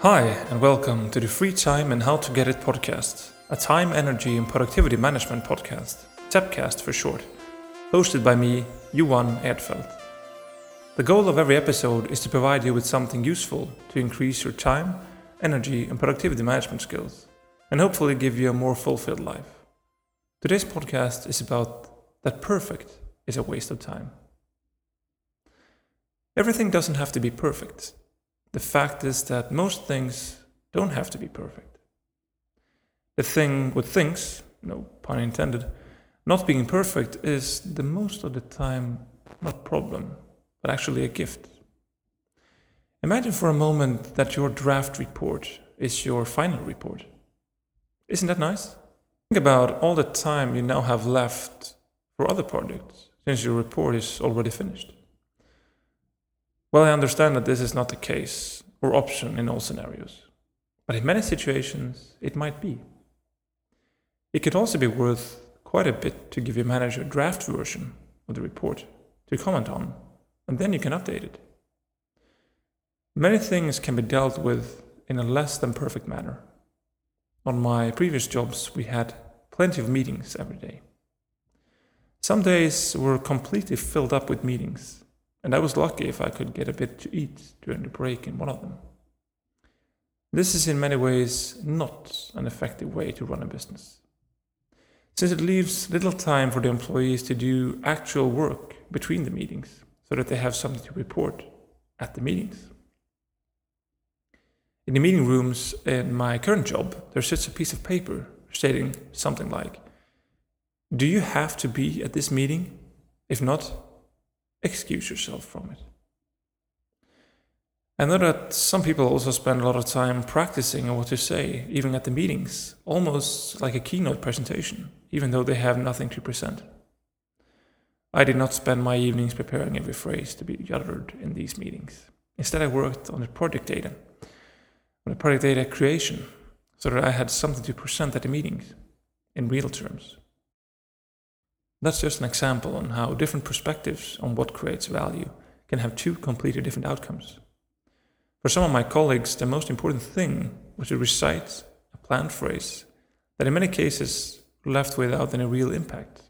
Hi, and welcome to the Free Time and How to Get It podcast, a time, energy, and productivity management podcast, TEPcast for short, hosted by me, Johan Erdfeld. The goal of every episode is to provide you with something useful to increase your time, energy, and productivity management skills, and hopefully give you a more fulfilled life. Today's podcast is about that perfect is a waste of time. Everything doesn't have to be perfect. The fact is that most things don't have to be perfect. The thing with things, no pun intended, not being perfect is the most of the time not a problem, but actually a gift. Imagine for a moment that your draft report is your final report. Isn't that nice? Think about all the time you now have left for other projects since your report is already finished. Well, I understand that this is not the case or option in all scenarios, but in many situations it might be. It could also be worth quite a bit to give your manager a draft version of the report to comment on, and then you can update it. Many things can be dealt with in a less than perfect manner. On my previous jobs, we had plenty of meetings every day. Some days were completely filled up with meetings, and I was lucky if I could get a bit to eat during the break in one of them. This is in many ways not an effective way to run a business, since it leaves little time for the employees to do actual work between the meetings so that they have something to report at the meetings. In the meeting rooms in my current job, there sits a piece of paper stating something like Do you have to be at this meeting? If not, excuse yourself from it. I know that some people also spend a lot of time practicing what to say, even at the meetings, almost like a keynote presentation, even though they have nothing to present. I did not spend my evenings preparing every phrase to be uttered in these meetings. Instead, I worked on the project data, on the project data creation, so that I had something to present at the meetings in real terms. That's just an example on how different perspectives on what creates value can have two completely different outcomes. For some of my colleagues, the most important thing was to recite a planned phrase that in many cases left without any real impact.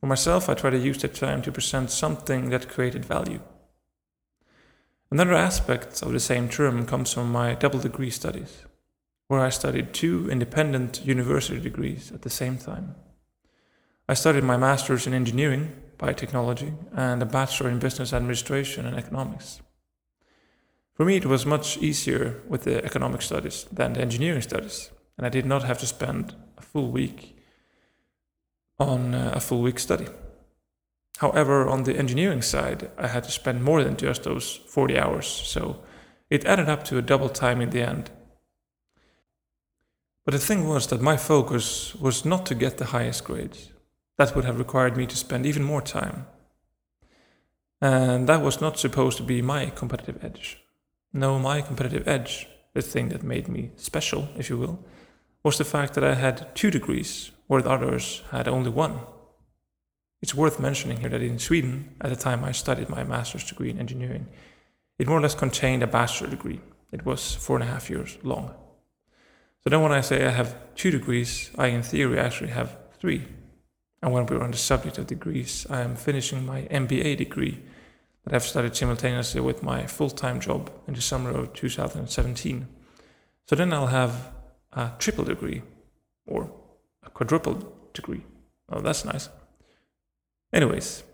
For myself, I try to use that time to present something that created value. Another aspect of the same term comes from my double degree studies, where I studied two independent university degrees at the same time. I studied my master's in engineering, biotechnology, and a bachelor in business administration and economics. For me, it was much easier with the economic studies than the engineering studies, and I did not have to spend a full week on uh, a full week study. However, on the engineering side, I had to spend more than just those 40 hours, so it added up to a double time in the end. But the thing was that my focus was not to get the highest grades. That would have required me to spend even more time. And that was not supposed to be my competitive edge. No, my competitive edge, the thing that made me special, if you will, was the fact that I had two degrees, where the others had only one. It's worth mentioning here that in Sweden, at the time I studied my master's degree in engineering, it more or less contained a bachelor degree. It was four and a half years long. So then when I say I have two degrees, I in theory actually have three and when we're on the subject of degrees, I am finishing my MBA degree that I've studied simultaneously with my full time job in the summer of 2017. So then I'll have a triple degree or a quadruple degree. Oh, that's nice. Anyways,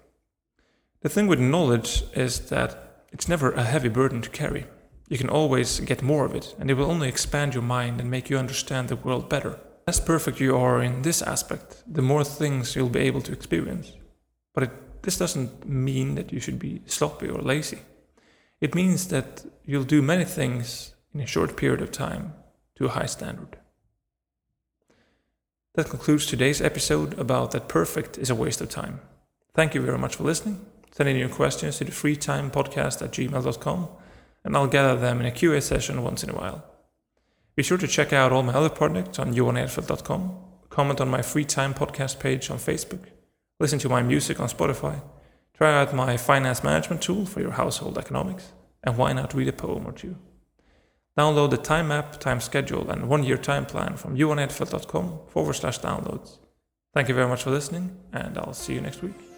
the thing with knowledge is that it's never a heavy burden to carry. You can always get more of it, and it will only expand your mind and make you understand the world better less perfect you are in this aspect, the more things you'll be able to experience. But it, this doesn't mean that you should be sloppy or lazy. It means that you'll do many things in a short period of time to a high standard. That concludes today's episode about that perfect is a waste of time. Thank you very much for listening. Send in your questions to the freetimepodcast at gmail.com and I'll gather them in a QA session once in a while. Be sure to check out all my other projects on johanerdfeld.com, comment on my free time podcast page on Facebook, listen to my music on Spotify, try out my finance management tool for your household economics, and why not read a poem or two? Download the time map, time schedule, and one year time plan from johanedfeld.com forward slash downloads. Thank you very much for listening, and I'll see you next week.